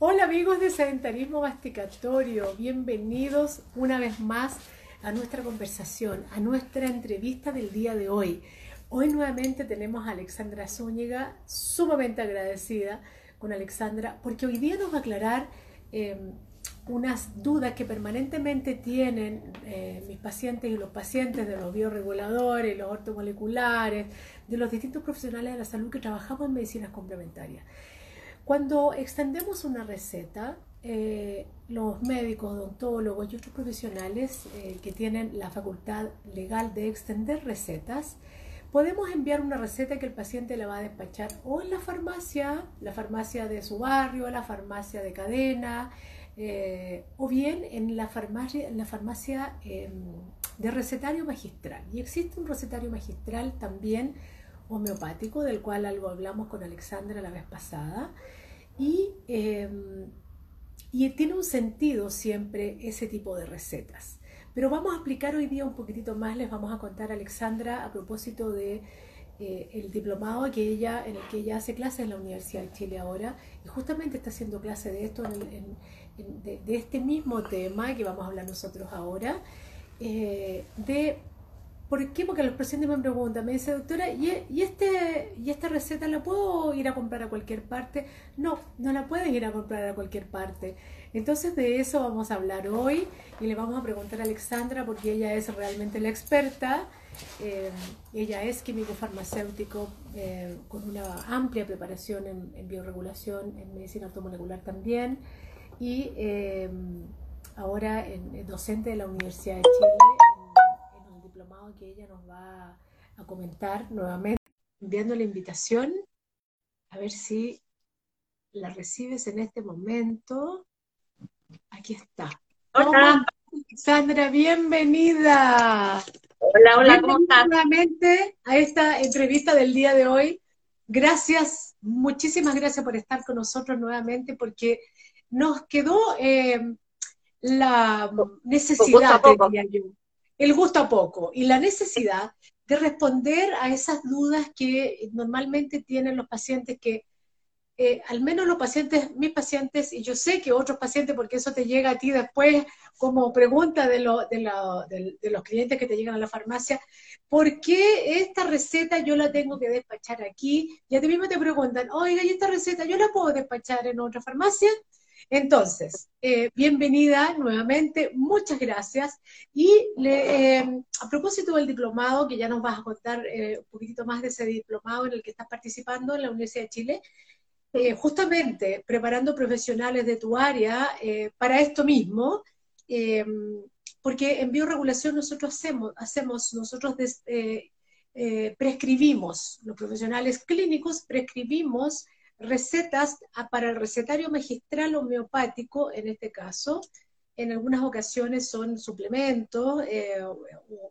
Hola amigos de Sedentarismo Masticatorio, bienvenidos una vez más a nuestra conversación, a nuestra entrevista del día de hoy. Hoy nuevamente tenemos a Alexandra Zúñiga, sumamente agradecida con Alexandra, porque hoy día nos va a aclarar em, unas dudas que permanentemente tienen eh, mis pacientes y los pacientes de los bioreguladores, los ortomoleculares, de los distintos profesionales de la salud que trabajamos en medicinas complementarias. Cuando extendemos una receta, eh, los médicos, odontólogos y otros profesionales eh, que tienen la facultad legal de extender recetas, podemos enviar una receta que el paciente la va a despachar o en la farmacia, la farmacia de su barrio, la farmacia de cadena, eh, o bien en la farmacia, en la farmacia em, de recetario magistral. Y existe un recetario magistral también homeopático, del cual algo hablamos con Alexandra la vez pasada, y, em, y tiene un sentido siempre ese tipo de recetas. Pero vamos a explicar hoy día un poquitito más, les vamos a contar a Alexandra a propósito de eh, el diplomado que ella, en el que ella hace clases en la Universidad de Chile ahora, y justamente está haciendo clase de esto, de, este mismo tema que vamos a hablar nosotros ahora, eh, de ¿Por qué? Porque los pacientes me preguntan, me dice, doctora, ¿y, ¿y, este, ¿y esta receta la puedo ir a comprar a cualquier parte? No, no la pueden ir a comprar a cualquier parte. Entonces de eso vamos a hablar hoy y le vamos a preguntar a Alexandra porque ella es realmente la experta. Eh, ella es químico farmacéutico eh, con una amplia preparación en, bioregulación, en medicina automolecular también y eh, ahora en, docente de la Universidad de Chile que ella nos va a comentar nuevamente, enviando la invitación, a ver si la recibes en este momento. Aquí está. Hola. Sandra, bienvenida. Hola, hola, ¿cómo estás? Nuevamente a esta entrevista del día de hoy. Gracias, muchísimas gracias por estar con nosotros nuevamente porque nos quedó eh, la necesidad, diría yo, el gusto a poco y la necesidad de responder a esas dudas que normalmente tienen los pacientes que, eh, al menos los pacientes, mis pacientes, y yo sé que otros pacientes, porque eso te llega a ti después como pregunta de, de, los clientes que te llegan a la farmacia, ¿por qué esta receta yo la tengo que despachar aquí? Y a ti mismo te preguntan, oiga, ¿y esta receta yo la puedo despachar en otra farmacia? Entonces, eh, bienvenida nuevamente, muchas gracias. Y eh, a propósito del diplomado, que ya nos vas a contar eh, un poquitito más de ese diplomado en el que estás participando en la Universidad de Chile, justamente preparando profesionales de tu área para esto mismo, porque en bioregulación nosotros hacemos, hacemos nosotros prescribimos, los profesionales clínicos prescribimos recetas para el recetario magistral homeopático, en este caso, en algunas ocasiones son suplementos eh,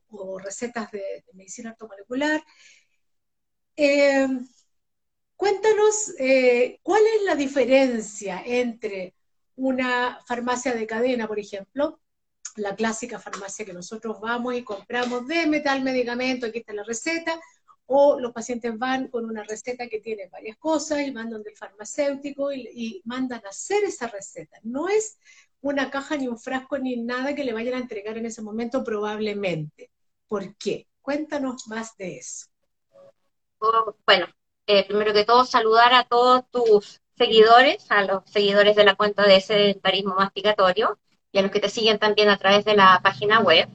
o, recetas de, medicina ortomolecular. Eh, cuéntanos eh, cuál es la diferencia entre una farmacia de cadena, por ejemplo, la clásica farmacia que nosotros vamos y compramos de metal medicamento, aquí está la receta, o los pacientes van con una receta que tiene varias cosas y van donde el farmacéutico y, mandan a hacer esa receta. No es una caja ni un frasco ni nada que le vayan a entregar en ese momento probablemente. ¿Por qué? Cuéntanos más de eso. Oh, bueno, eh, primero que todo saludar a todos tus seguidores, a los seguidores de la cuenta de sedentarismo masticatorio y a los que te siguen también a través de la página web.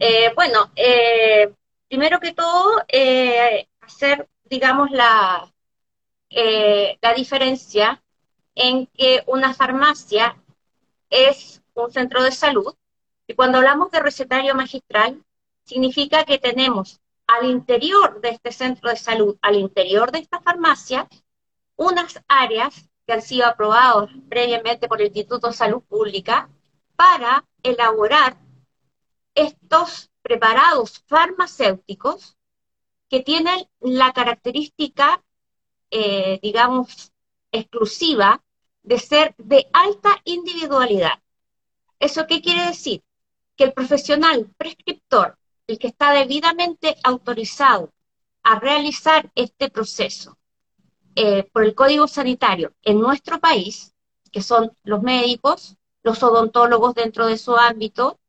Eh, bueno, eh, primero que todo, eh, hacer, digamos, la, eh, la diferencia en que una farmacia es un centro de salud. Y cuando hablamos de recetario magistral, significa que tenemos al interior de este centro de salud, al interior de esta farmacia, unas áreas que han sido aprobadas previamente por el Instituto de Salud Pública para elaborar estos preparados farmacéuticos que tienen la característica, eh, digamos, exclusiva de ser de alta individualidad. ¿Eso qué quiere decir? Que el profesional prescriptor, el que está debidamente autorizado a realizar este proceso eh, por el Código Sanitario en nuestro país, que son los médicos, los odontólogos dentro de su ámbito,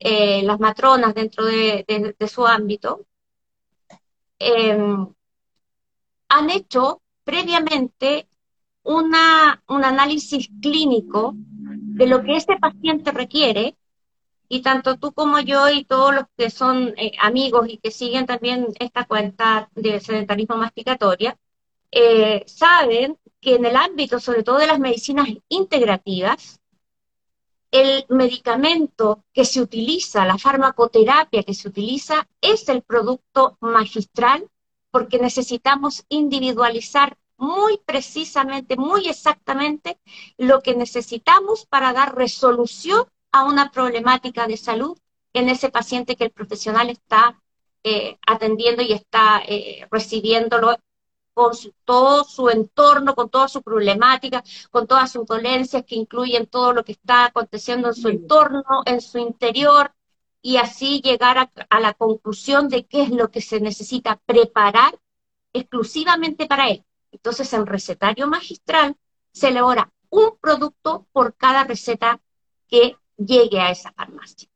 eh, las matronas dentro de, su ámbito, em, han hecho previamente una, un análisis clínico de lo que ese paciente requiere y tanto tú como yo y todos los que son eh, amigos y que siguen también esta cuenta de sedentarismo masticatoria, eh, saben que en el ámbito, sobre todo de las medicinas integrativas, el medicamento que se utiliza, la farmacoterapia que se utiliza, es el producto magistral porque necesitamos individualizar muy precisamente, muy exactamente lo que necesitamos para dar resolución a una problemática de salud en ese paciente que el profesional está eh, atendiendo y está eh, recibiéndolo con todo su entorno, con toda su problemática, con todas sus dolencias que incluyen todo lo que está aconteciendo en su entorno, en su interior, y así llegar a, la conclusión de qué es lo que se necesita preparar exclusivamente para él. Entonces, en recetario magistral se elabora un producto por cada receta que llegue a esa farmacia.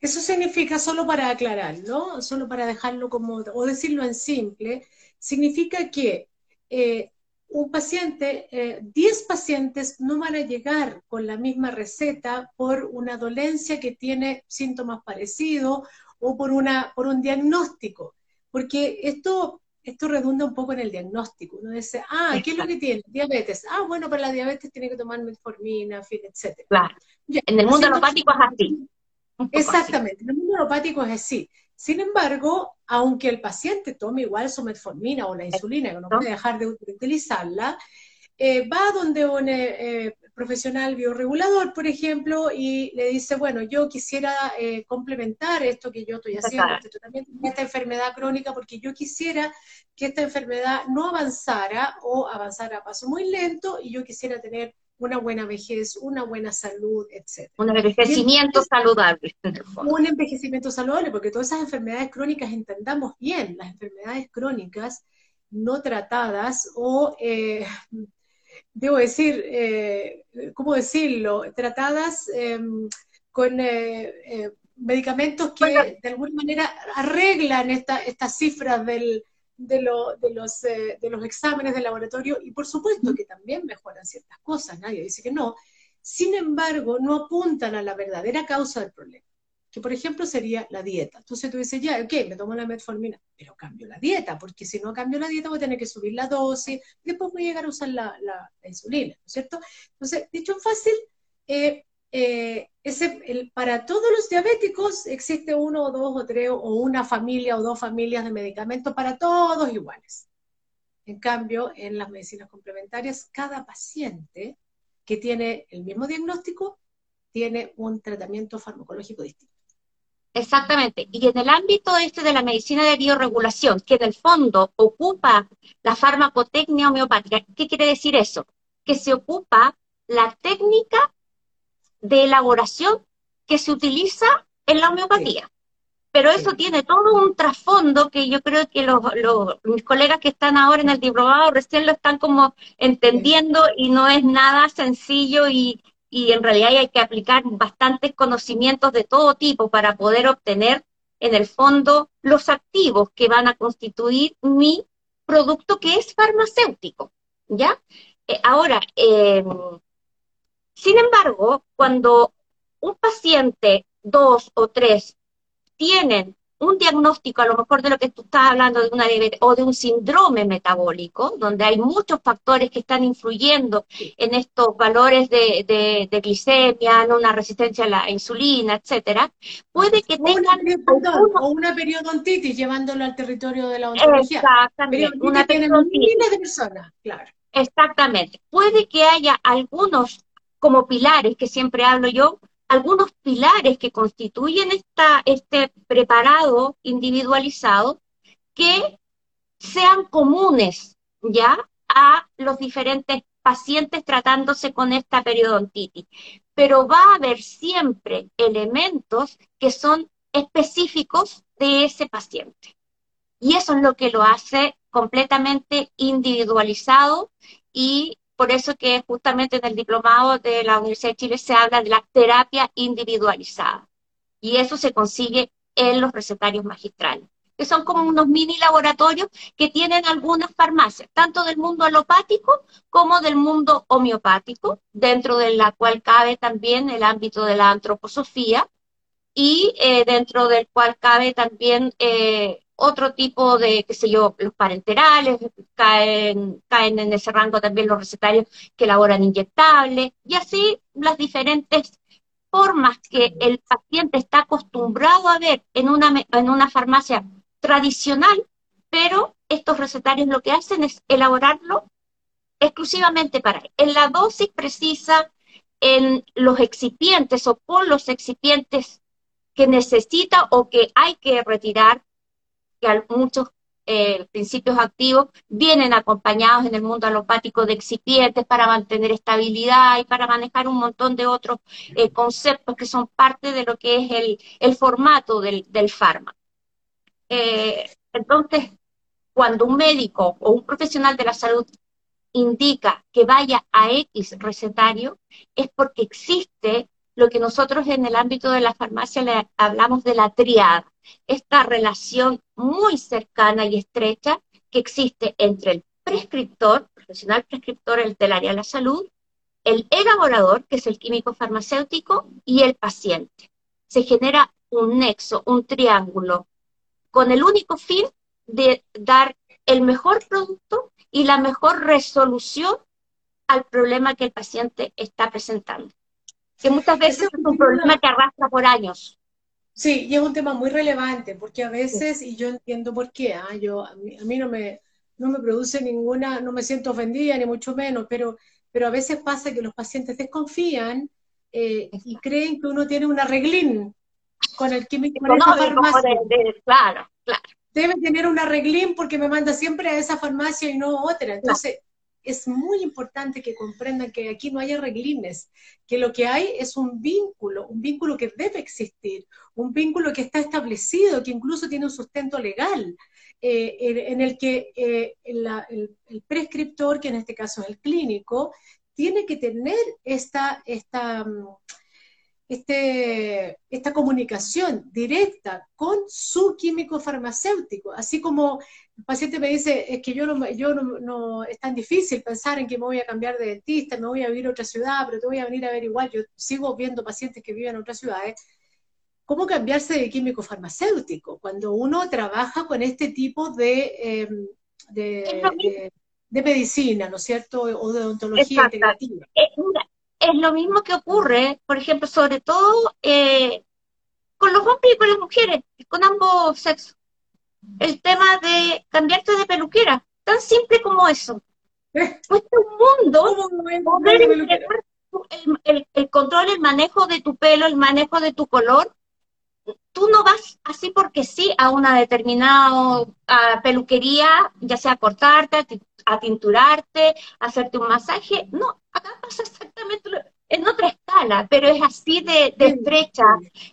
Eso significa, solo para aclarar, ¿no? Solo para dejarlo como, o decirlo en simple, significa que eh, un paciente, 10 eh, pacientes no van a llegar con la misma receta por una dolencia que tiene síntomas parecidos o por, una, por un diagnóstico, porque esto, esto redunda un poco en el diagnóstico. Uno dice, ah, ¿qué es lo que tiene? Diabetes. Ah, bueno, para la diabetes tiene que tomar metformina, etc. Claro. en el mundo alopático es así. Exactamente, en el mundo alopático es así. Sin embargo, aunque el paciente tome igual su metformina o la insulina, que no puede dejar de utilizarla, eh, va donde un eh, eh, profesional bioregulador, por ejemplo, y le dice, bueno, yo quisiera complementar esto que yo estoy haciendo, este tratamiento, esta enfermedad crónica, porque yo quisiera que esta enfermedad no avanzara o avanzara a paso muy lento y yo quisiera tener una buena vejez, una buena salud, etc. Un envejecimiento saludable. Un envejecimiento saludable, porque todas esas enfermedades crónicas, entendamos bien, las enfermedades crónicas no tratadas o, eh, debo decir, eh, ¿cómo decirlo? Tratadas em, con eh, medicamentos que de alguna manera arreglan estas cifras del de, los, eh, de los exámenes de laboratorio y por supuesto que también mejoran ciertas cosas, nadie dice que no. Sin embargo, no apuntan a la verdadera causa del problema, que por ejemplo sería la dieta. Entonces tú dices, ya, ok, me tomo la metformina, pero cambio la dieta, porque si no cambio la dieta voy a tener que subir la dosis, después voy a llegar a usar la, la, insulina, ¿no es cierto? Entonces, dicho fácil, eh, eh, ese, para todos los diabéticos existe uno o dos o tres o una familia o dos familias de medicamentos para todos iguales. En cambio, en las medicinas complementarias, cada paciente que tiene el mismo diagnóstico tiene un tratamiento farmacológico distinto. Exactamente. Y en el ámbito este de la medicina de bioregulación, que en el fondo ocupa la farmacotecnia homeopática, ¿qué quiere decir eso? Que se ocupa la técnica de elaboración que se utiliza en la homeopatía. Pero eso tiene todo un trasfondo que yo creo que los, mis colegas que están ahora en el diplomado recién lo están como entendiendo y no es nada sencillo y, y en realidad hay que aplicar bastantes conocimientos de todo tipo para poder obtener en el fondo los activos que van a constituir mi producto que es farmacéutico, ¿ya? Eh, ahora, eh, sin embargo, cuando un paciente, dos o tres, tienen un diagnóstico, a lo mejor de lo que tú estás hablando, de una diabetes o de un síndrome metabólico, donde hay muchos factores que están influyendo en estos valores de, glicemia, en una resistencia a la insulina, etcétera, puede que tengan... o una periodontitis llevándolo al territorio de la oncología. Exactamente. Una periodontitis. de personas, claro. Exactamente. Puede que haya algunos como pilares, que siempre hablo yo, algunos pilares que constituyen esta, este preparado individualizado que sean comunes ya a los diferentes pacientes tratándose con esta periodontitis. Pero va a haber siempre elementos que son específicos de ese paciente. Y eso es lo que lo hace completamente individualizado y por eso que justamente en el diplomado de la Universidad de Chile se habla de la terapia individualizada. Y eso se consigue en los recetarios magistrales, que son como unos mini laboratorios que tienen algunas farmacias, tanto del mundo alopático como del mundo homeopático, dentro de la cual cabe también el ámbito de la antroposofía y eh, dentro del cual cabe también eh, otro tipo de, qué sé yo, los parenterales, caen, caen en ese rango también los recetarios que elaboran inyectables, y así las diferentes formas que el paciente está acostumbrado a ver en una, en una farmacia tradicional, pero estos recetarios lo que hacen es elaborarlo exclusivamente para él, en la dosis precisa, en los excipientes o con los excipientes que necesita o que hay que retirar, muchos eh, principios activos vienen acompañados en el mundo alopático de excipientes para mantener estabilidad y para manejar un montón de otros eh, conceptos que son parte de lo que es el, formato del, fármaco. Eh, entonces, cuando un médico o un profesional de la salud indica que vaya a X recetario, es porque existe lo que nosotros en el ámbito de la farmacia le hablamos de la triada esta relación muy cercana y estrecha que existe entre el prescriptor, profesional prescriptor del área de la salud, el elaborador, que es el químico farmacéutico, y el paciente. Se genera un nexo, un triángulo, con el único fin de dar el mejor producto y la mejor resolución al problema que el paciente está presentando. Que muchas veces es un problema que arrastra por años. Sí, y es un tema muy relevante, porque a veces, y yo entiendo por qué, ¿ah? yo, a mí, a mí, no, me, no me produce ninguna, no me siento ofendida, ni mucho menos, pero, pero a veces pasa que los pacientes desconfían eh, y creen que uno tiene un arreglín con el químico no, farmacia. claro, claro. Debe tener un arreglín porque me manda siempre a esa farmacia y no a otra. Entonces, es muy importante que comprendan que aquí no hay arreglines, que lo que hay es un vínculo, un vínculo que debe existir, un vínculo que está establecido, que incluso tiene un sustento legal, eh, en, el que eh, el, prescriptor, que en este caso es el clínico, tiene que tener esta, esta mm, este, esta comunicación directa con su químico farmacéutico, así como el paciente me dice, es que yo no, yo no, es tan difícil pensar en que me voy a cambiar de dentista, me voy a vivir a otra ciudad, pero te voy a venir a ver igual, yo sigo viendo pacientes que viven en otras ciudades, ¿cómo cambiarse de químico farmacéutico cuando uno trabaja con este tipo de, em, de, medicina, ¿no es cierto? O de odontología integrativa es lo mismo que ocurre, por ejemplo, sobre todo eh, con los hombres y con las mujeres, con ambos sexos. El tema de cambiarte de peluquera, tan simple como eso. Cuesta un mundo poder el, el, control, el manejo de tu pelo, el manejo de tu color. Tú no vas así porque sí a una determinada peluquería, ya sea a cortarte, a tinturarte, a hacerte un masaje. No, acá pasa exactamente en otra escala, pero es así de, estrecha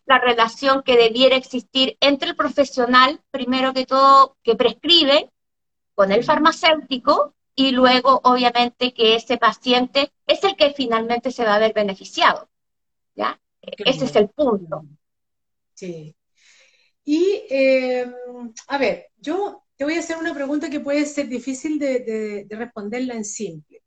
la relación que debiera existir entre el profesional, primero que todo, que prescribe, con el farmacéutico, y luego, obviamente, que ese paciente es el que finalmente se va a ver beneficiado. ¿Ya? Ese es el punto. Sí. Y, em, a ver, yo te voy a hacer una pregunta que puede ser difícil de, responderla en simple.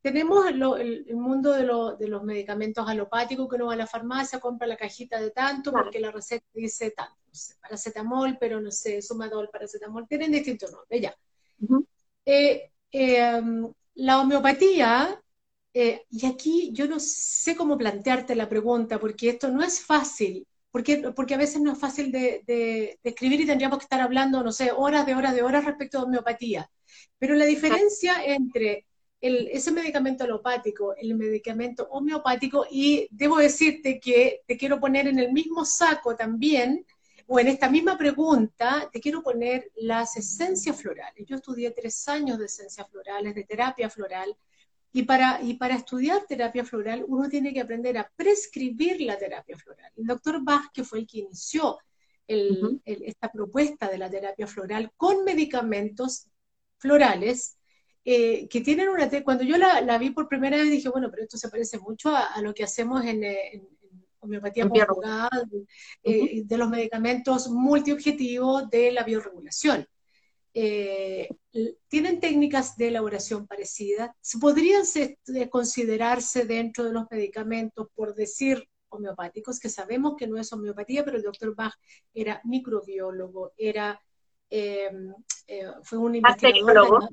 Tenemos el, mundo de, los medicamentos alopáticos, que uno va a la farmacia, compra la cajita de tanto, porque la receta dice tanto, no sé, paracetamol, pero no sé, sumadol, paracetamol, tienen distintos nombres, ya. Eh, em, la homeopatía, eh, y aquí yo no sé cómo plantearte la pregunta, porque esto no es fácil porque, porque a veces no es fácil de, escribir y tendríamos que estar hablando, no sé, horas de horas de horas respecto a homeopatía. Pero la diferencia entre el, ese medicamento alopático, el medicamento homeopático, y debo decirte que te quiero poner en el mismo saco también, o en esta misma pregunta, te quiero poner las esencias florales. Yo estudié tres años de esencias florales, de terapia floral, y para, y para estudiar terapia floral, uno tiene que aprender a prescribir la terapia floral. El doctor Vázquez fue el que inició esta propuesta de la terapia floral con medicamentos florales eh, que tienen una... Cuando yo la, vi por primera vez dije, bueno, pero esto se parece mucho a, lo que hacemos en, en, homeopatía conjugada, eh, de los medicamentos multiobjetivos de la bioregulación. Eh, tienen técnicas de elaboración parecidas. ¿Podrían considerarse dentro de los medicamentos, por decir homeopáticos, que sabemos que no es homeopatía, pero el doctor Bach era microbiólogo, era Em, eh, fue un investigador,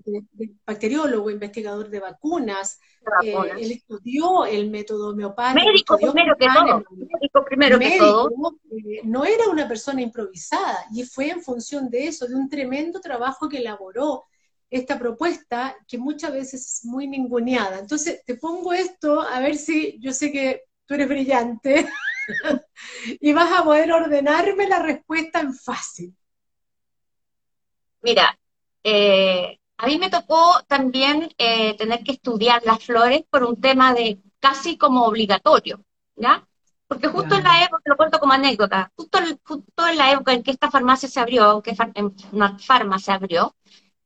bacteriólogo, investigador de vacunas. Eh, él estudió el método homeopático. Médico primero que todo. Médico primero que todo. Eh, no era una persona improvisada y fue en función de eso, de un tremendo trabajo que elaboró esta propuesta que muchas veces es muy ninguneada. Entonces, te pongo esto a ver si yo sé que tú eres brillante y vas a poder ordenarme la respuesta en fácil. Mira, eh, a mí me tocó también eh, tener que estudiar las flores por un tema de casi como obligatorio, ¿ya? Porque justo en la época, lo cuento como anécdota, justo, justo, en la época en que esta farmacia se abrió, que una farmacia se abrió,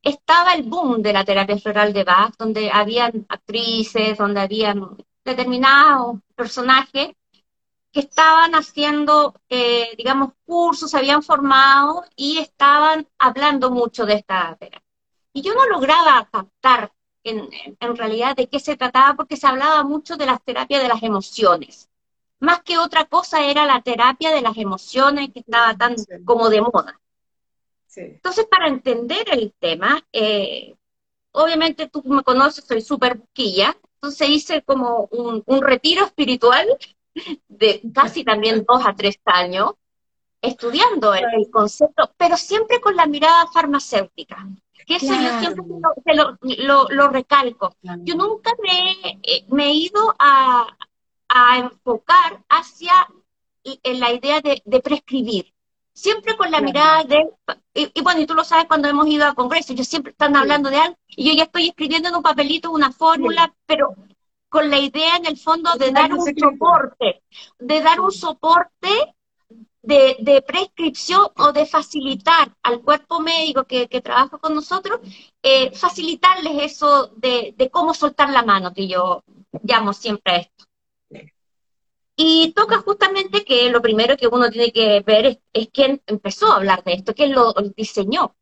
estaba el boom de la terapia floral de Bach, donde habían actrices, donde habían determinados personajes que estaban haciendo, eh, digamos, cursos, se habían formado y estaban hablando mucho de esta terapia. Y yo no lograba captar en, en, realidad de qué se trataba porque se hablaba mucho de las terapias de las emociones. Más que otra cosa era la terapia de las emociones que estaba tan como de moda. Entonces, para entender el tema, eh, obviamente tú me conoces, soy súper busquilla, entonces hice como un, un retiro espiritual de casi también dos a tres años estudiando el, concepto, pero siempre con la mirada farmacéutica. Que eso yo siempre lo, lo, recalco. Yo nunca me, eh, me, he ido a, a enfocar hacia la idea de, prescribir. Siempre con la mirada de... Y, bueno, y tú lo sabes cuando hemos ido a congresos, yo siempre están hablando de algo y yo ya estoy escribiendo en un papelito una fórmula, pero con la idea en el fondo de dar un soporte, de dar un soporte de, prescripción o de facilitar al cuerpo médico que, trabaja con nosotros, eh, facilitarles eso de, cómo soltar la mano, que yo llamo siempre a esto. Y toca justamente que lo primero que uno tiene que ver es, es quién empezó a hablar de esto, quién lo diseñó.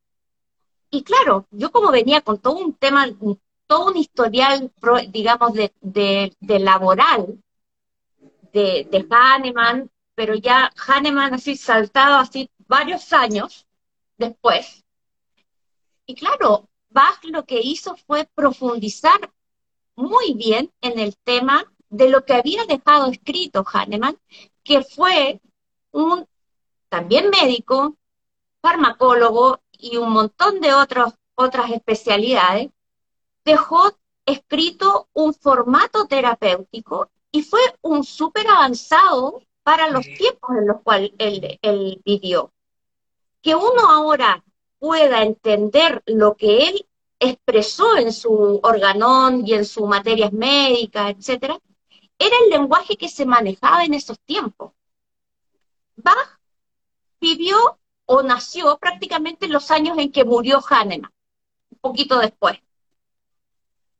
Y claro, yo como venía con todo un tema, todo un historial, digamos, de, de, laboral de, de Hahnemann, pero ya Hahnemann así saltado así varios años después. Y claro, Bach lo que hizo fue profundizar muy bien en el tema de lo que había dejado escrito Hahnemann, que fue un también médico, farmacólogo y un montón de otros, otras especialidades, dejó escrito un formato terapéutico y fue un súper avanzado para los tiempos en los cuales él, él vivió. Que uno ahora pueda entender lo que él expresó en su organón y en sus materias médicas, etcétera, era el lenguaje que se manejaba en esos tiempos. Bach vivió o nació prácticamente en los años en que murió Hahnemann, un poquito después.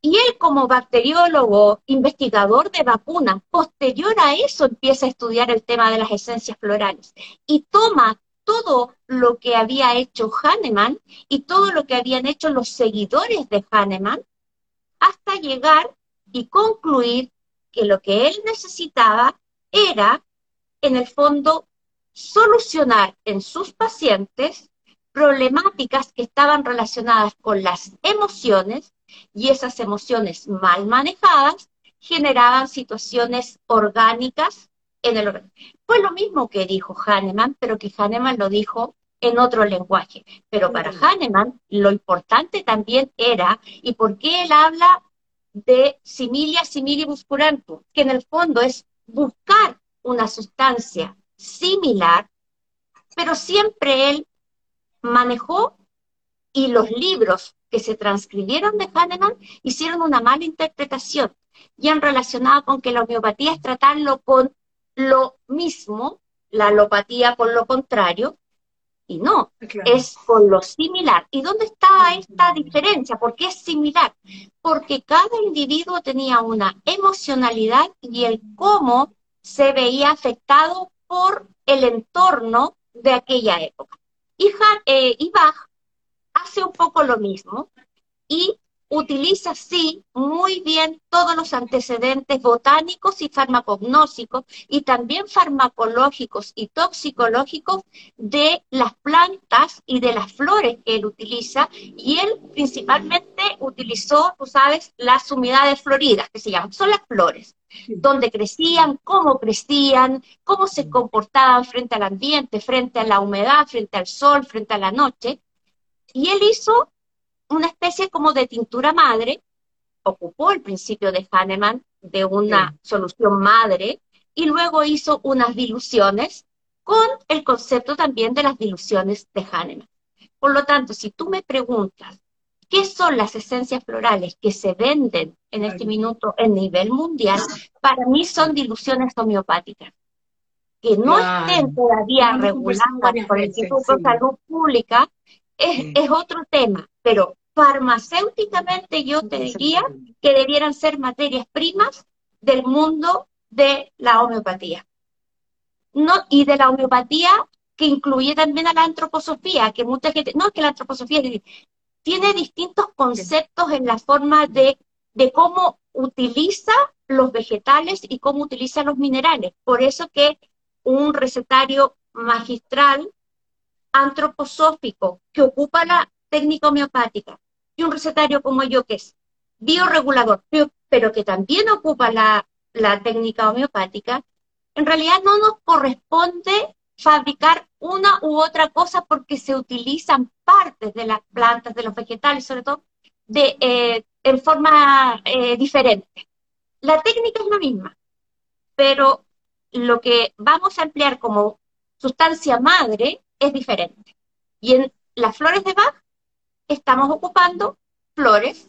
Y él como bacteriólogo, investigador de vacunas, posterior a eso empieza a estudiar el tema de las esencias florales. Y toma todo lo que había hecho Hahnemann y todo lo que habían hecho los seguidores de Hahnemann hasta llegar y concluir que lo que él necesitaba era, en el fondo, solucionar en sus pacientes problemáticas que estaban relacionadas con las emociones y esas emociones mal manejadas generaban situaciones orgánicas en el organismo. Fue lo mismo que dijo Hahnemann, pero que Hahnemann lo dijo en otro lenguaje. Pero para Hahnemann lo importante también era, ¿y por qué él habla de similia similibus curantur? Que en el fondo es buscar una sustancia similar, pero siempre él manejó y los libros que se transcribieron de Hahnemann hicieron una mala interpretación y han relacionado con que la homeopatía es tratarlo con lo mismo, la alopatía con lo contrario, Y no, es con lo similar. ¿Y dónde está esta diferencia? ¿Por qué es similar? Porque cada individuo tenía una emocionalidad y el cómo se veía afectado por el entorno de aquella época. Y, eh, y Bach hace un poco lo mismo y utiliza, sí, muy bien todos los antecedentes botánicos y farmacognósicos y también farmacológicos y toxicológicos de las plantas y de las flores que él utiliza. Y él principalmente utilizó, tú sabes, las humedades floridas, que se llaman, son las flores donde crecían, cómo crecían, cómo se comportaban frente al ambiente, frente a la humedad, frente al sol, frente a la noche. Y él hizo una especie como de tintura madre, ocupó el principio de Hahnemann de una solución madre y luego hizo unas diluciones con el concepto también de las diluciones de Hahnemann. Por lo tanto, si tú me preguntas qué son las esencias florales que se venden en este minuto en nivel mundial, para mí son diluciones homeopáticas que no estén todavía reguladas por el Instituto de Salud Pública es, es, otro tema, pero farmacéuticamente yo te diría que debieran ser materias primas del mundo de la homeopatía. No, y de la homeopatía que incluye también a la antroposofía, que mucha gente, no es que la antroposofía tiene distintos conceptos en la forma de, de cómo utiliza los vegetales y cómo utiliza los minerales. Por eso que un recetario magistral antroposófico que ocupa la técnica homeopática y un recetario como yo que es bioregulador, pero que también ocupa la, técnica homeopática, en realidad no nos corresponde fabricar una u otra cosa porque se utilizan partes de las plantas, de los vegetales, sobre todo, de, eh, en forma eh, diferente. La técnica es la misma, pero lo que vamos a emplear como sustancia madre es diferente. Y en las flores de Bach estamos ocupando flores.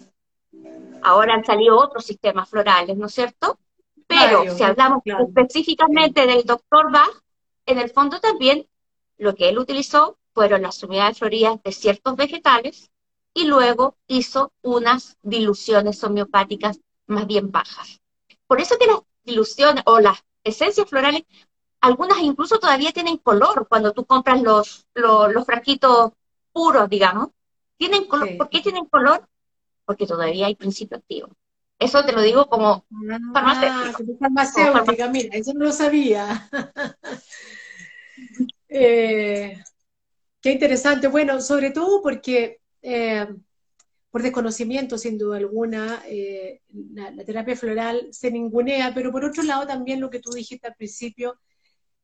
Ahora han salido otros sistemas florales, ¿no es cierto? Pero si hablamos específicamente del doctor Bach, en el fondo también lo que él utilizó fueron las unidades floridas de ciertos vegetales y luego hizo unas diluciones homeopáticas más bien bajas. Por eso que las diluciones o las esencias florales, algunas incluso todavía tienen color cuando tú compras los, los, los frasquitos puros, digamos, ¿Tienen color? ¿Por qué tienen color? Porque todavía hay principio activo. Eso te lo digo como ah, farmacéutica. mira, eso no lo sabía. Eh, qué interesante. Bueno, sobre todo porque eh, por desconocimiento, sin duda alguna, eh, la, la, terapia floral se ningunea, pero por otro lado también lo que tú dijiste al principio,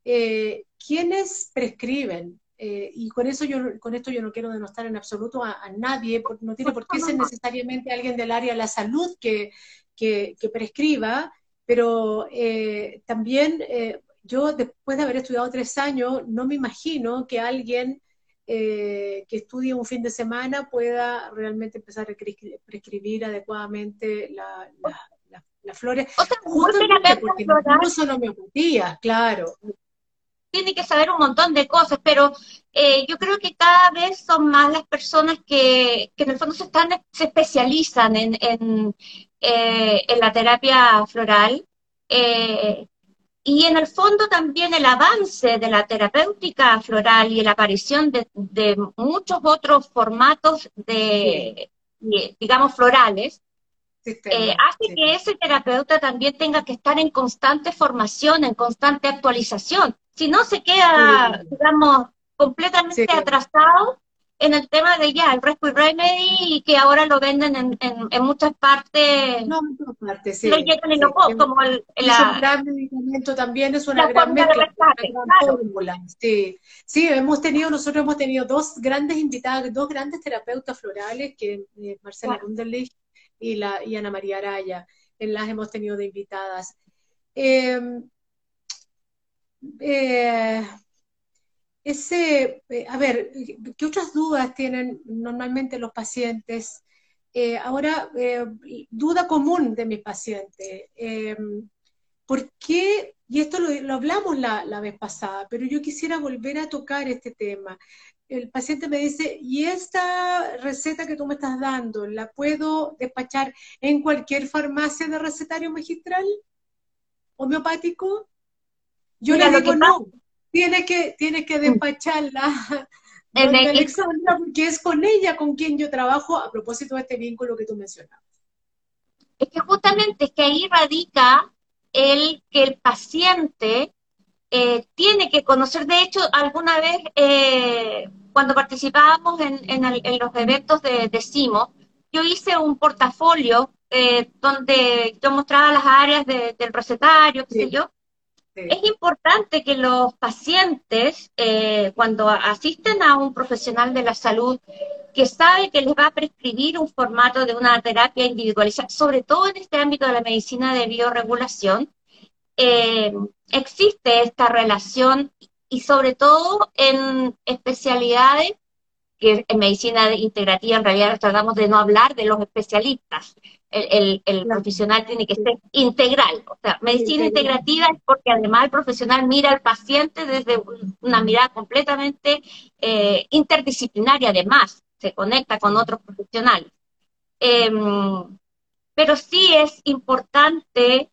¿quiénes prescriben? Eh, y con eso yo, con esto yo no quiero denostar en absoluto a, nadie, porque no tiene por qué ser necesariamente alguien del área de la salud que, que, prescriba, pero eh, también eh, yo después de haber estudiado tres años, no me imagino que alguien que estudie un fin de semana pueda realmente empezar a prescribir, adecuadamente las flores. O sea, porque no son homeopatías, claro tiene que saber un montón de cosas, pero eh, yo creo que cada vez son más las personas que, que en el fondo se, están, se especializan en, en, eh, en la terapia floral. Eh, y en el fondo también el avance de la terapéutica floral y la aparición de, de muchos otros formatos de, digamos, florales, hace que ese terapeuta también tenga que estar en constante formación, en constante actualización. Si no, se queda, digamos, completamente atrasado en el tema de ya, el Rescue Remedy, y que ahora lo venden en, en, muchas partes. No, en todas partes, sí. Lo llegan en sí, como el, Es un gran medicamento también, es una gran mezcla, fórmula. Sí. sí, hemos tenido, nosotros hemos tenido dos grandes invitadas, dos grandes terapeutas florales, que eh, Marcela Runderlich y, la, y Ana María Araya, en las hemos tenido de invitadas. Eh, eh, ese, eh, a ver, ¿qué otras dudas tienen normalmente los pacientes? Eh, ahora, duda común de mis pacientes. ¿Por qué? Y esto lo, hablamos la, la, vez pasada, pero yo quisiera volver a tocar este tema. el paciente me dice, ¿y esta receta que tú me estás dando, la puedo despachar en cualquier farmacia de recetario magistral homeopático? Yo le digo, no, tiene que, tiene que despacharla en Alexandra, porque es con ella con quien yo trabajo a propósito de este vínculo que tú mencionabas. Es que justamente es que ahí radica el que el paciente eh, tiene que conocer, de hecho, alguna vez eh, cuando participábamos en, los eventos de, de CIMO, yo hice un portafolio eh, donde yo mostraba las áreas del recetario, qué sé yo, es importante que los pacientes, eh, cuando asisten a un profesional de la salud que sabe que les va a prescribir un formato de una terapia individualizada, sobre todo en este ámbito de la medicina de bioregulación, eh, existe esta relación y sobre todo en especialidades que en medicina integrativa en realidad tratamos de no hablar de los especialistas. El, profesional tiene que ser integral. O sea, medicina integrativa es porque además el profesional mira al paciente desde una mirada completamente eh, interdisciplinaria, además, se conecta con otros profesionales. Em, pero sí es importante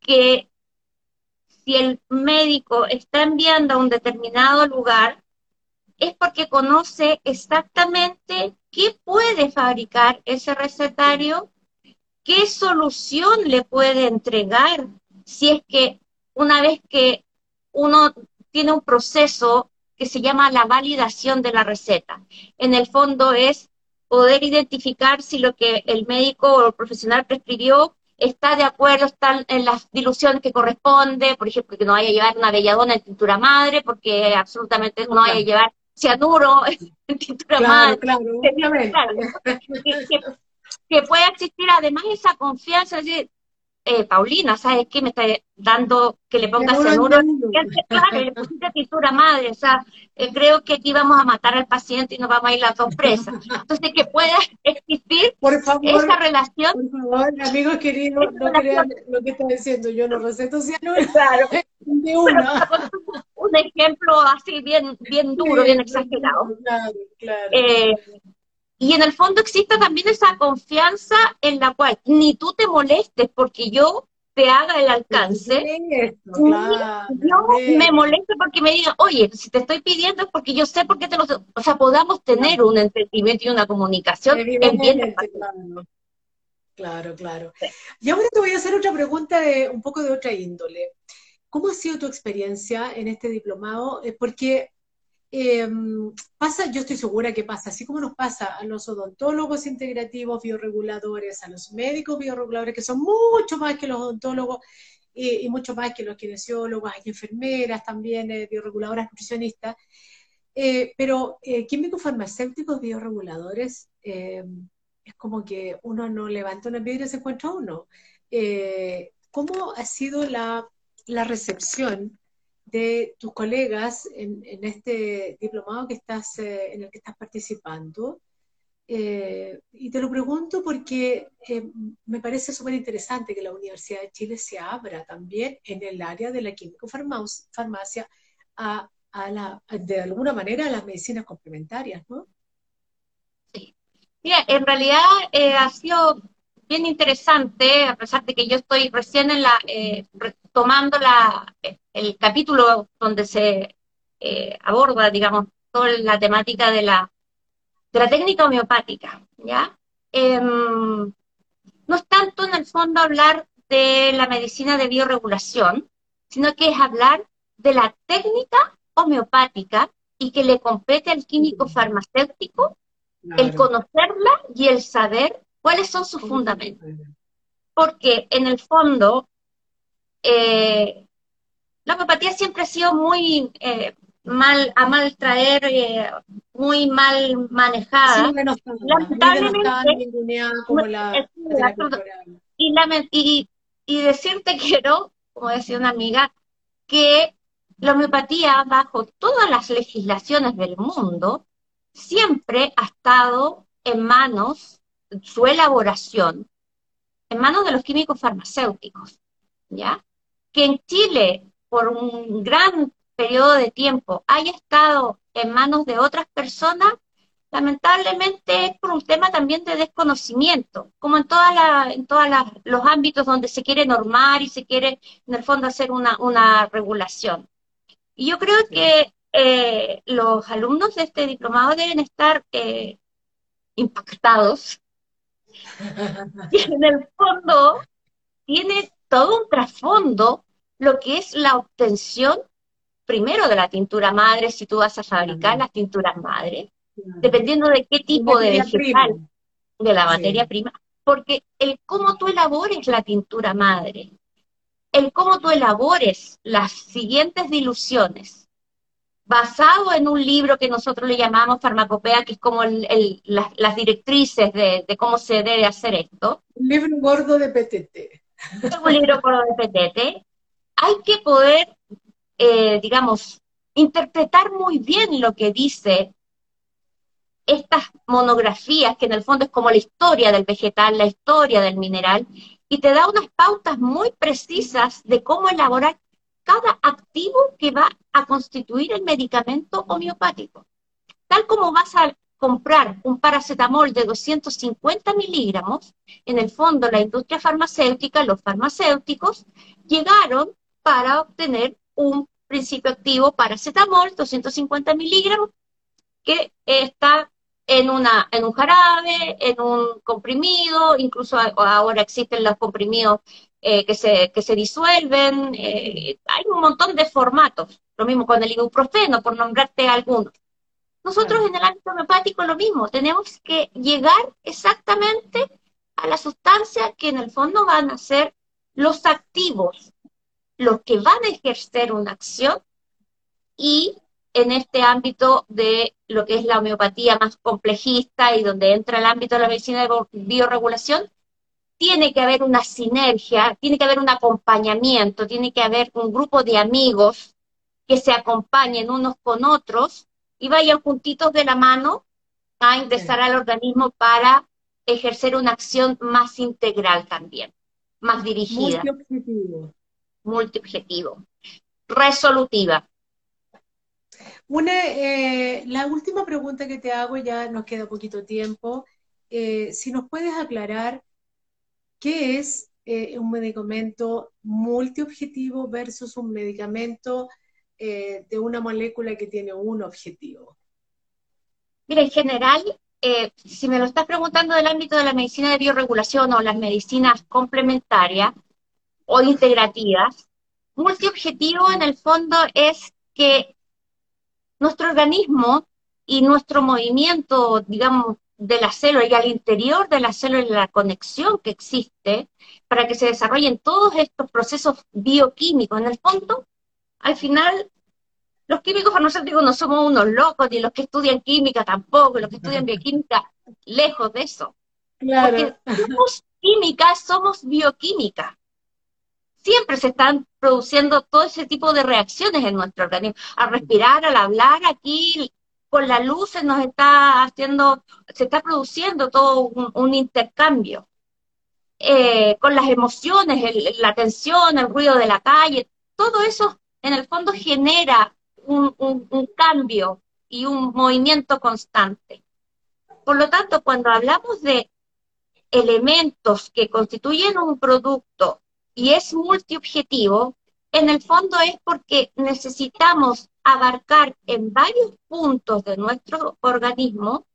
que si el médico está enviando a un determinado lugar, es porque conoce exactamente qué puede fabricar ese recetario, qué solución le puede entregar si es que una vez que uno tiene un proceso que se llama la validación de la receta. En el fondo es poder identificar si lo que el médico o el profesional prescribió está de acuerdo, están en las diluciones que corresponde, por ejemplo, que no vaya a llevar una belladona en tintura madre, porque absolutamente no vaya a llevar cianuro, tintura claro, claro, que, pueda existir además esa confianza, decir, eh, Paulina, ¿sabes qué? Me está dando que le ponga cianuro. Claro, le pusiste tintura madre, o sea, eh, creo que aquí vamos a matar al paciente y nos vamos a ir las dos presas. Entonces, que pueda existir esa relación. Por favor, amigos queridos, no crean lo que está diciendo, yo no receto cianuro. Claro. De uno. Un ejemplo así bien, bien duro, bien exagerado. Claro, claro. Eh, y en el fondo existe también esa confianza en la cual ni tú te molestes porque yo te haga el alcance, yo me molesto porque me diga, oye, si te estoy pidiendo es porque yo sé por qué te lo... O sea, podamos tener un entendimiento y una comunicación en bien claro. claro, claro. Y ahora te voy a hacer otra pregunta de un poco de otra índole. ¿Cómo ha sido tu experiencia en este diplomado? Eh, porque Em, pasa, yo estoy segura que pasa, así como nos pasa a los odontólogos integrativos bioreguladores, a los médicos bioreguladores, que son mucho más que los odontólogos y mucho más que los kinesiólogos, hay enfermeras también, eh, bioreguladoras, nutricionistas, eh, pero eh, químicos farmacéuticos bioreguladores em, es como que uno no levanta una piedra y se encuentra uno. ¿Cómo ha sido la, la recepción? De tus colegas en, este diplomado que estás, eh, en el que estás participando. Eh, y te lo pregunto porque eh, me parece súper interesante que la Universidad de Chile se abra también en el área de la químico-farmacia a, a la, de alguna manera a las medicinas complementarias, ¿no? Sí. Mira, en realidad ha sido bien interesante, a pesar de que yo estoy recién en la, eh, tomando la, el capítulo donde se eh, aborda, digamos, toda la temática de la, de la técnica homeopática, ¿ya? Em, no es tanto en el fondo hablar de la medicina de bioregulación, sino que es hablar de la técnica homeopática y que le compete al químico farmacéutico el conocerla y el saber ¿Cuáles son sus fundamentos? Porque en el fondo, eh, la homeopatía siempre ha sido muy eh, mal, a mal traer, eh, muy mal manejada. y, y decirte quiero, como decía una amiga, que la homeopatía, bajo todas las legislaciones del mundo, siempre ha estado en manos su elaboración en manos de los químicos farmacéuticos, ¿ya? Que en Chile, por un gran periodo de tiempo haya estado en manos de otras personas, lamentablemente es por un tema también de desconocimiento, como en todos en todas los ámbitos donde se quiere normar y se quiere, en el fondo, hacer una, una regulación. Y yo creo que eh, los alumnos de este diplomado deben estar eh, impactados. y en el fondo tiene todo un trasfondo lo que es la obtención primero de la tintura madre, si tú vas a fabricar las tinturas madre, dependiendo de qué tipo de vegetal, de la materia prima, porque el cómo tú elabores la tintura madre, el cómo tú elabores las siguientes diluciones, basado en un libro que nosotros le llamamos farmacopea, que es como las, directrices de, cómo se debe hacer esto. Un libro gordo de PTT. Un libro gordo de PTT. Hay que poder, eh, digamos, interpretar muy bien lo que dice estas monografías, que en el fondo es como la historia del vegetal, la historia del mineral, y te da unas pautas muy precisas de cómo elaborar cada activo que va a constituir el medicamento homeopático. Tal como vas a comprar un paracetamol de 250 miligramos, en el fondo la industria farmacéutica, los farmacéuticos, llegaron para obtener un principio activo paracetamol, 250 miligramos, que está en, una, en un jarabe, en un comprimido, incluso ahora existen los comprimidos eh, que, se, que se disuelven, eh, hay un montón de formatos, lo mismo con el ibuprofeno, por nombrarte algunos. Nosotros en el ámbito homeopático lo mismo, tenemos que llegar exactamente a la sustancia que en el fondo van a ser los activos, los que van a ejercer una acción y en este ámbito de lo que es la homeopatía más complejista y donde entra el ámbito de la medicina de bioregulación, tiene que haber una sinergia, tiene que haber un acompañamiento, tiene que haber un grupo de amigos que se acompañen unos con otros y vayan juntitos de la mano a ingresar al organismo para ejercer una acción más integral también, más dirigida. Multiobjetivo. Multiobjetivo. Resolutiva. Una, eh, la última pregunta que te hago, ya nos queda poquito tiempo, eh, si nos puedes aclarar qué es eh, un medicamento multiobjetivo versus un medicamento de una molécula que tiene un objetivo. Mira, en general, si me lo estás preguntando del ámbito de la medicina de bioregulación o las medicinas complementarias o integrativas, multiobjetivo en el fondo es que nuestro organismo y nuestro movimiento, digamos, de la célula y al interior de la célula, la conexión que existe para que se desarrollen todos estos procesos bioquímicos. En el fondo, al final, los químicos farmacéuticos no somos unos locos, ni los que estudian química tampoco, los que estudian bioquímica, lejos de eso. Claro. Porque somos química, somos bioquímica siempre se están produciendo todo ese tipo de reacciones en nuestro organismo. Al respirar, al hablar, aquí con la luz se nos está haciendo, se está produciendo todo un, intercambio. Eh, con las emociones, la tensión, el ruido de la calle, todo eso en el fondo genera un cambio y un movimiento constante. Por lo tanto, cuando hablamos de elementos que constituyen un producto y es multiobjetivo, en el fondo es porque necesitamos abarcar en varios puntos de nuestro organismo,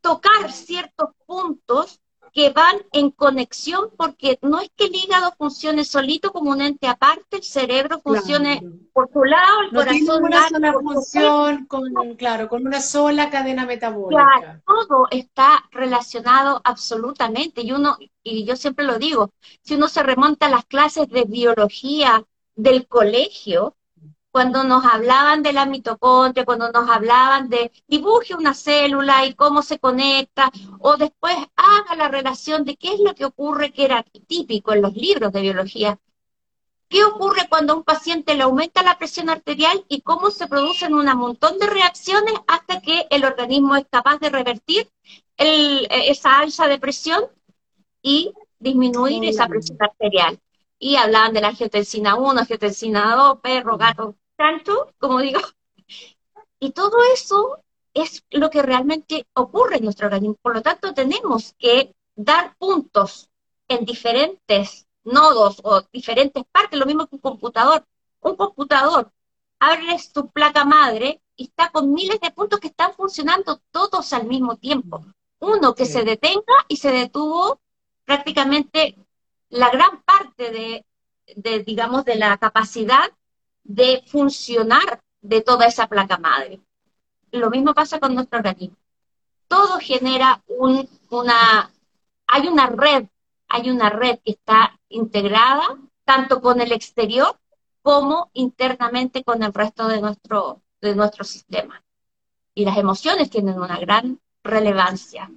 tocar ciertos puntos que van en conexión porque no es que el hígado funcione solito como un ente aparte, el cerebro funcione por su lado, el corazón tiene una sola función, con, claro, con una sola cadena metabólica. Claro, todo está relacionado absolutamente y uno y yo siempre lo digo, si uno se remonta a las clases de biología del colegio, cuando nos hablaban de la mitocondria, cuando nos hablaban de dibuje una célula y cómo se conecta, o después haga la relación de qué es lo que ocurre, que era típico en los libros de biología. ¿Qué ocurre cuando a un paciente le aumenta la presión arterial y cómo se producen un montón de reacciones hasta que el organismo es capaz de revertir esa alza de presión y disminuir esa presión arterial? Y hablaban de la geotensina 1, geotensina 2, perro, gato, tanto, como digo. Y todo eso es lo que realmente ocurre en nuestro organismo. Por lo tanto, tenemos que dar puntos en diferentes nodos o diferentes partes, lo mismo que un computador. Un computador, abres tu placa madre y está con miles de puntos que están funcionando todos al mismo tiempo. Uno que se detenga y se detuvo prácticamente la gran parte de, de, digamos, de la capacidad de funcionar de toda esa placa madre. Lo mismo pasa con nuestro organismo. Todo genera un, una, hay una red, hay una red que está integrada tanto con el exterior como internamente con el resto de nuestro, de nuestro sistema. Y las emociones tienen una gran relevancia.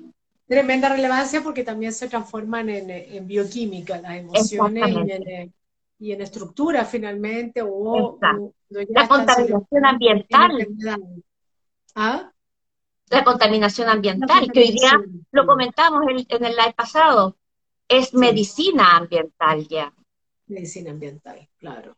Tremenda relevancia porque también se transforman en, bioquímica las emociones y en, estructura finalmente. O, la contaminación ambiental. ¿Ah? La contaminación ambiental, que hoy día lo comentamos en, en el live pasado, es medicina ambiental ya. Medicina ambiental, claro.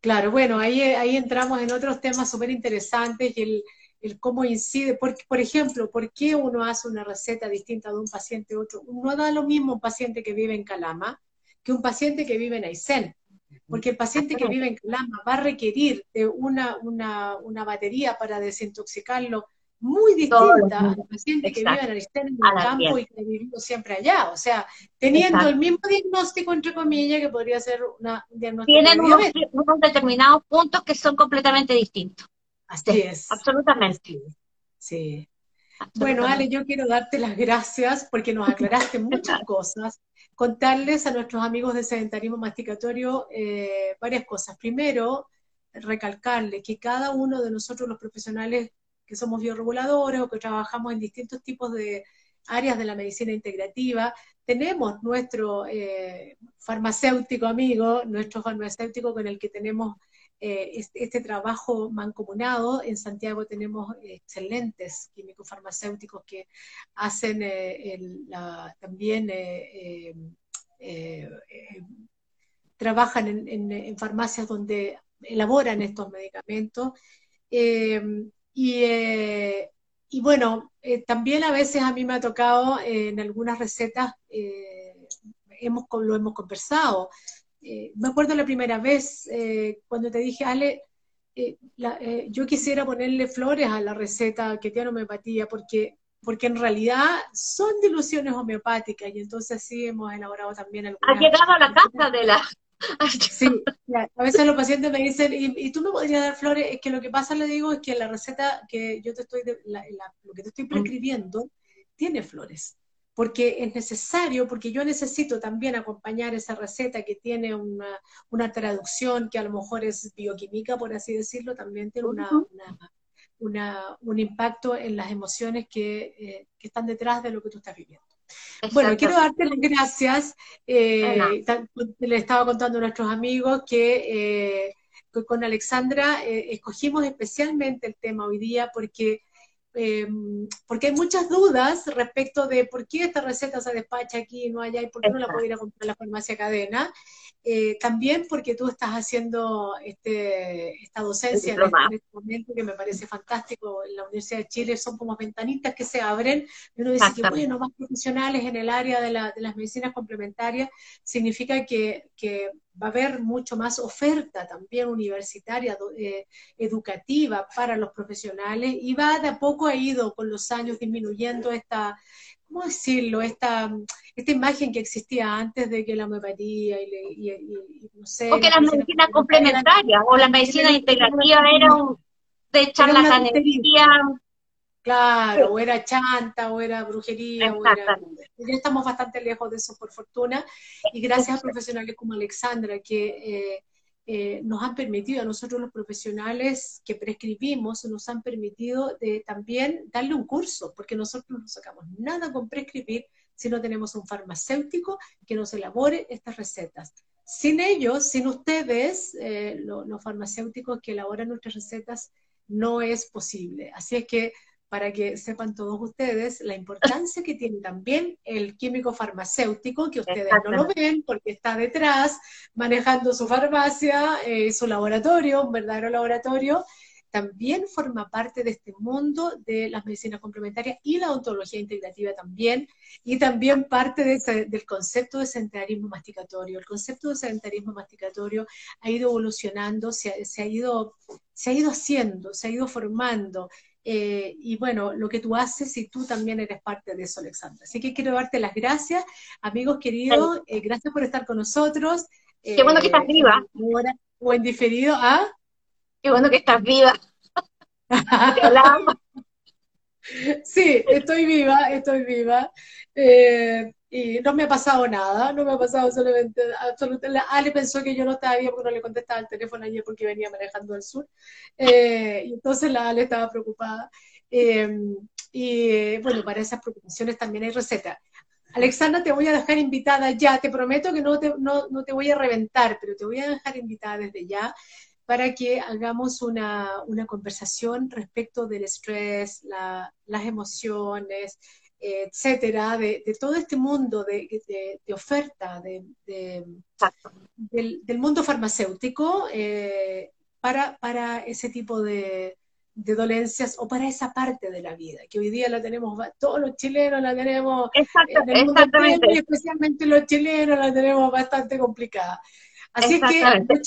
Claro, bueno, ahí, ahí entramos en otros temas súper interesantes y el, el, cómo incide, por, por ejemplo, ¿por qué uno hace una receta distinta de un paciente a otro? No da lo mismo un paciente que vive en Calama que un paciente que vive en Aysén, porque el paciente que vive en Calama va a requerir de una, una, una batería para desintoxicarlo muy distinta al paciente que vive en el, en el campo y que ha vivido siempre allá. O sea, teniendo el mismo diagnóstico, entre comillas, que podría ser una, un diagnóstico. Tienen unos, determinados puntos que son completamente distintos. Así es. Absolutamente. Sí. Bueno, Ale, yo quiero darte las gracias porque nos aclaraste muchas cosas. Contarles a nuestros amigos de sedentarismo masticatorio eh, varias cosas. Primero, recalcarles que cada uno de nosotros los profesionales que somos bioreguladores o que trabajamos en distintos tipos de áreas de la medicina integrativa, tenemos nuestro eh, farmacéutico amigo, nuestro farmacéutico con el que tenemos eh, este, trabajo mancomunado. En Santiago tenemos excelentes químicos farmacéuticos que hacen eh, también trabajan en, farmacias donde elaboran estos medicamentos. Eh, y, bueno, eh, también a veces a mí me ha tocado eh, en algunas recetas, hemos, lo hemos conversado. Me acuerdo la primera vez cuando te dije, Ale, yo quisiera ponerle flores a la receta que tiene homeopatía porque porque en realidad son diluciones homeopáticas y entonces sí hemos elaborado también algunas... Ha llegado a la casa de la, Sí, a veces los pacientes me dicen, ¿Y, tú me podrías dar flores? Es que lo que pasa, le digo, es que la receta que yo te estoy, lo que te estoy prescribiendo, tiene flores. Porque es necesario, porque yo necesito también acompañar esa receta que tiene una, una traducción que a lo mejor es bioquímica, por así decirlo, también tiene una, una, un impacto en las emociones que, eh, que están detrás de lo que tú estás viviendo. Bueno, quiero darte las gracias. Eh, le estaba contando a nuestros amigos que, eh, con Alexandra eh, escogimos especialmente el tema hoy día porque, porque hay muchas dudas respecto de por qué esta receta se despacha aquí y no allá y por qué no la puedo ir a comprar en la farmacia cadena. Eh, también porque tú estás haciendo este, esta docencia en este, momento que me parece fantástico. En la Universidad de Chile, son como ventanitas que se abren, y uno dice que bueno, más profesionales en el área de, la, de las medicinas complementarias, significa que, que, va a haber mucho más oferta también universitaria, eh, educativa para los profesionales, y va de a poco ha ido con los años disminuyendo esta, ¿cómo decirlo? Esta, esta imagen que existía antes de que la homeopatía y, y, no sé... Porque la, medicina complementaria o la medicina integrativa era un, de charlatanería. Claro, o era chanta, o era brujería, o era... Ya estamos bastante lejos de eso, por fortuna, y gracias a profesionales como Alexandra, que eh, eh, nos han permitido a nosotros los profesionales que prescribimos, nos han permitido también darle un curso, porque nosotros no sacamos nada con prescribir si no tenemos un farmacéutico que nos elabore estas recetas. Sin ellos, sin ustedes, eh, los farmacéuticos que elaboran nuestras recetas, no es posible. Así es que para que sepan todos ustedes la importancia que tiene también el químico farmacéutico, que ustedes no lo ven porque está detrás manejando su farmacia, eh, su laboratorio, un verdadero laboratorio, también forma parte de este mundo de las medicinas complementarias y la ontología integrativa también, y también parte del concepto de sedentarismo masticatorio. El concepto de sedentarismo masticatorio ha ido evolucionando, se ha, ido, se ha ido haciendo, se ha ido formando. Eh, y bueno, lo que tú haces y tú también eres parte de eso, Alexandra. Así que quiero darte las gracias, amigos queridos, eh, gracias por estar con nosotros. Qué bueno que estás eh, viva. O en diferido, ¿ah? Qué bueno que estás viva. sí, estoy viva, estoy viva. Eh, y no me ha pasado nada, no me ha pasado solamente, absolutamente. Ale pensó que yo no estaba bien porque no le contestaba el teléfono ayer porque venía manejando al sur. Eh, y entonces la Ale estaba preocupada. Eh, y bueno, para esas preocupaciones también hay receta. Alexandra, te voy a dejar invitada ya, te prometo que no te, no, no te voy a reventar, pero te voy a dejar invitada desde ya para que hagamos una, conversación respecto del estrés, las emociones, etcétera, de, todo este mundo de, oferta del, mundo farmacéutico eh, para, para ese tipo de, dolencias o para esa parte de la vida, que hoy día la tenemos, todos los chilenos la tenemos, exactamente. especialmente los chilenos la tenemos bastante complicada. Así que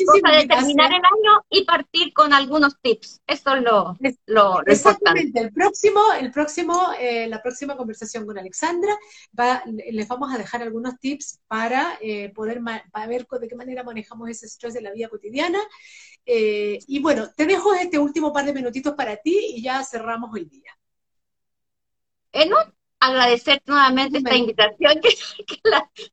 Cosa de terminar el año y partir con algunos tips. Eso es lo, lo, Exactamente. El próximo, el próximo, eh, la próxima conversación con Alexandra, va, les vamos a dejar algunos tips para eh, poder para ver de qué manera manejamos ese estrés de la vida cotidiana. Eh, y bueno, te dejo este último par de minutitos para ti y ya cerramos hoy día. En agradecer nuevamente esta invitación que,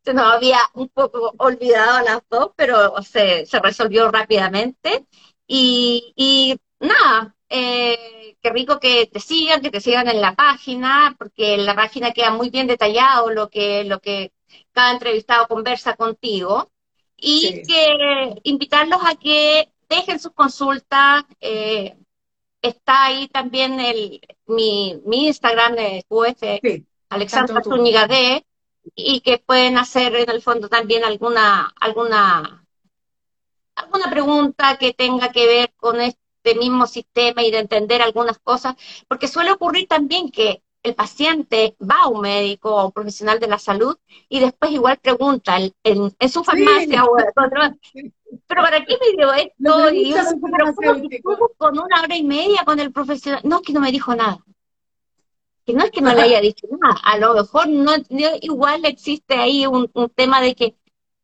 se nos había un poco olvidado a las dos, pero se, resolvió rápidamente. Y, nada, eh, qué rico que te sigan, que te sigan en la página, porque en la página queda muy bien detallado lo que, lo que cada entrevistado conversa contigo. Y que invitarlos a que dejen sus consultas, eh, está ahí también el, mi, mi Instagram de QF, Alexandra Zúñiga D, y que pueden hacer en el fondo también alguna, alguna, alguna pregunta que tenga que ver con este mismo sistema y de entender algunas cosas, porque suele ocurrir también que el paciente va a un médico o un profesional de la salud y después igual pregunta en, su farmacia o pero ¿para qué me dio esto? Y yo, con una hora y media con el profesional, no, que no me dijo nada. Que no es que no le haya dicho nada, a lo mejor no, igual existe ahí un, tema de que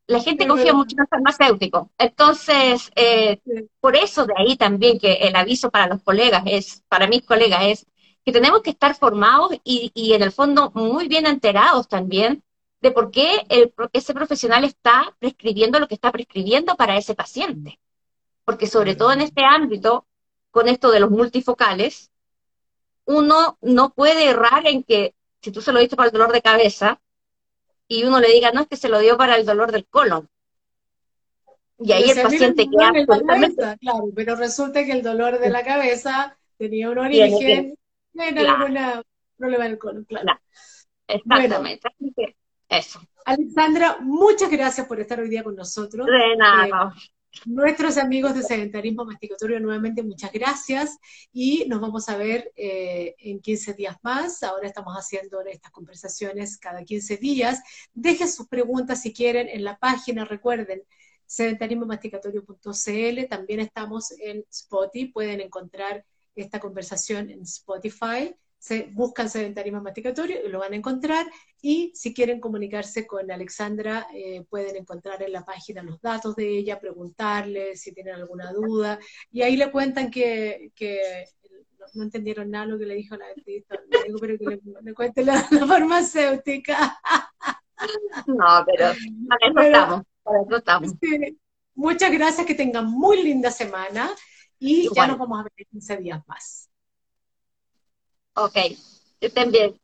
la gente confía mucho en el farmacéutico. Entonces, eh, por eso de ahí también que el aviso para los colegas es, para mis colegas es que tenemos que estar formados y, y en el fondo muy bien enterados también de por qué ese profesional está prescribiendo lo que está prescribiendo para ese paciente. Porque sobre todo en este ámbito, con esto de los multifocales, uno no puede errar en que si tú se lo diste para el dolor de cabeza y uno le diga, no, es que se lo dio para el dolor del colon. Y ahí el paciente queda Claro, pero resulta que el dolor de la cabeza tenía un origen en algún problema del colon, claro. Exactamente. Eso. Alexandra, muchas gracias por estar hoy día con nosotros. De nada. Eh, nuestros amigos de Sedentarismo Masticatorio, nuevamente muchas gracias y nos vamos a ver eh, en 15 días más. Ahora estamos haciendo estas conversaciones cada 15 días. Dejen sus preguntas si quieren en la página, recuerden, sedentarismomasticatorio.cl. También estamos en Spotify, pueden encontrar esta conversación en Spotify se buscan sedentarismo masticatorio y lo van a encontrar. Y si quieren comunicarse con Alexandra, eh, pueden encontrar en la página los datos de ella, preguntarle si tienen alguna duda. Y ahí le cuentan que, no, entendieron nada lo que le dijo la dentista. Digo, pero que le, cuente la, farmacéutica. No, pero para eso estamos. Muchas gracias, que tengan muy linda semana y ya nos vamos a ver en 15 días más. Ok, estén bien.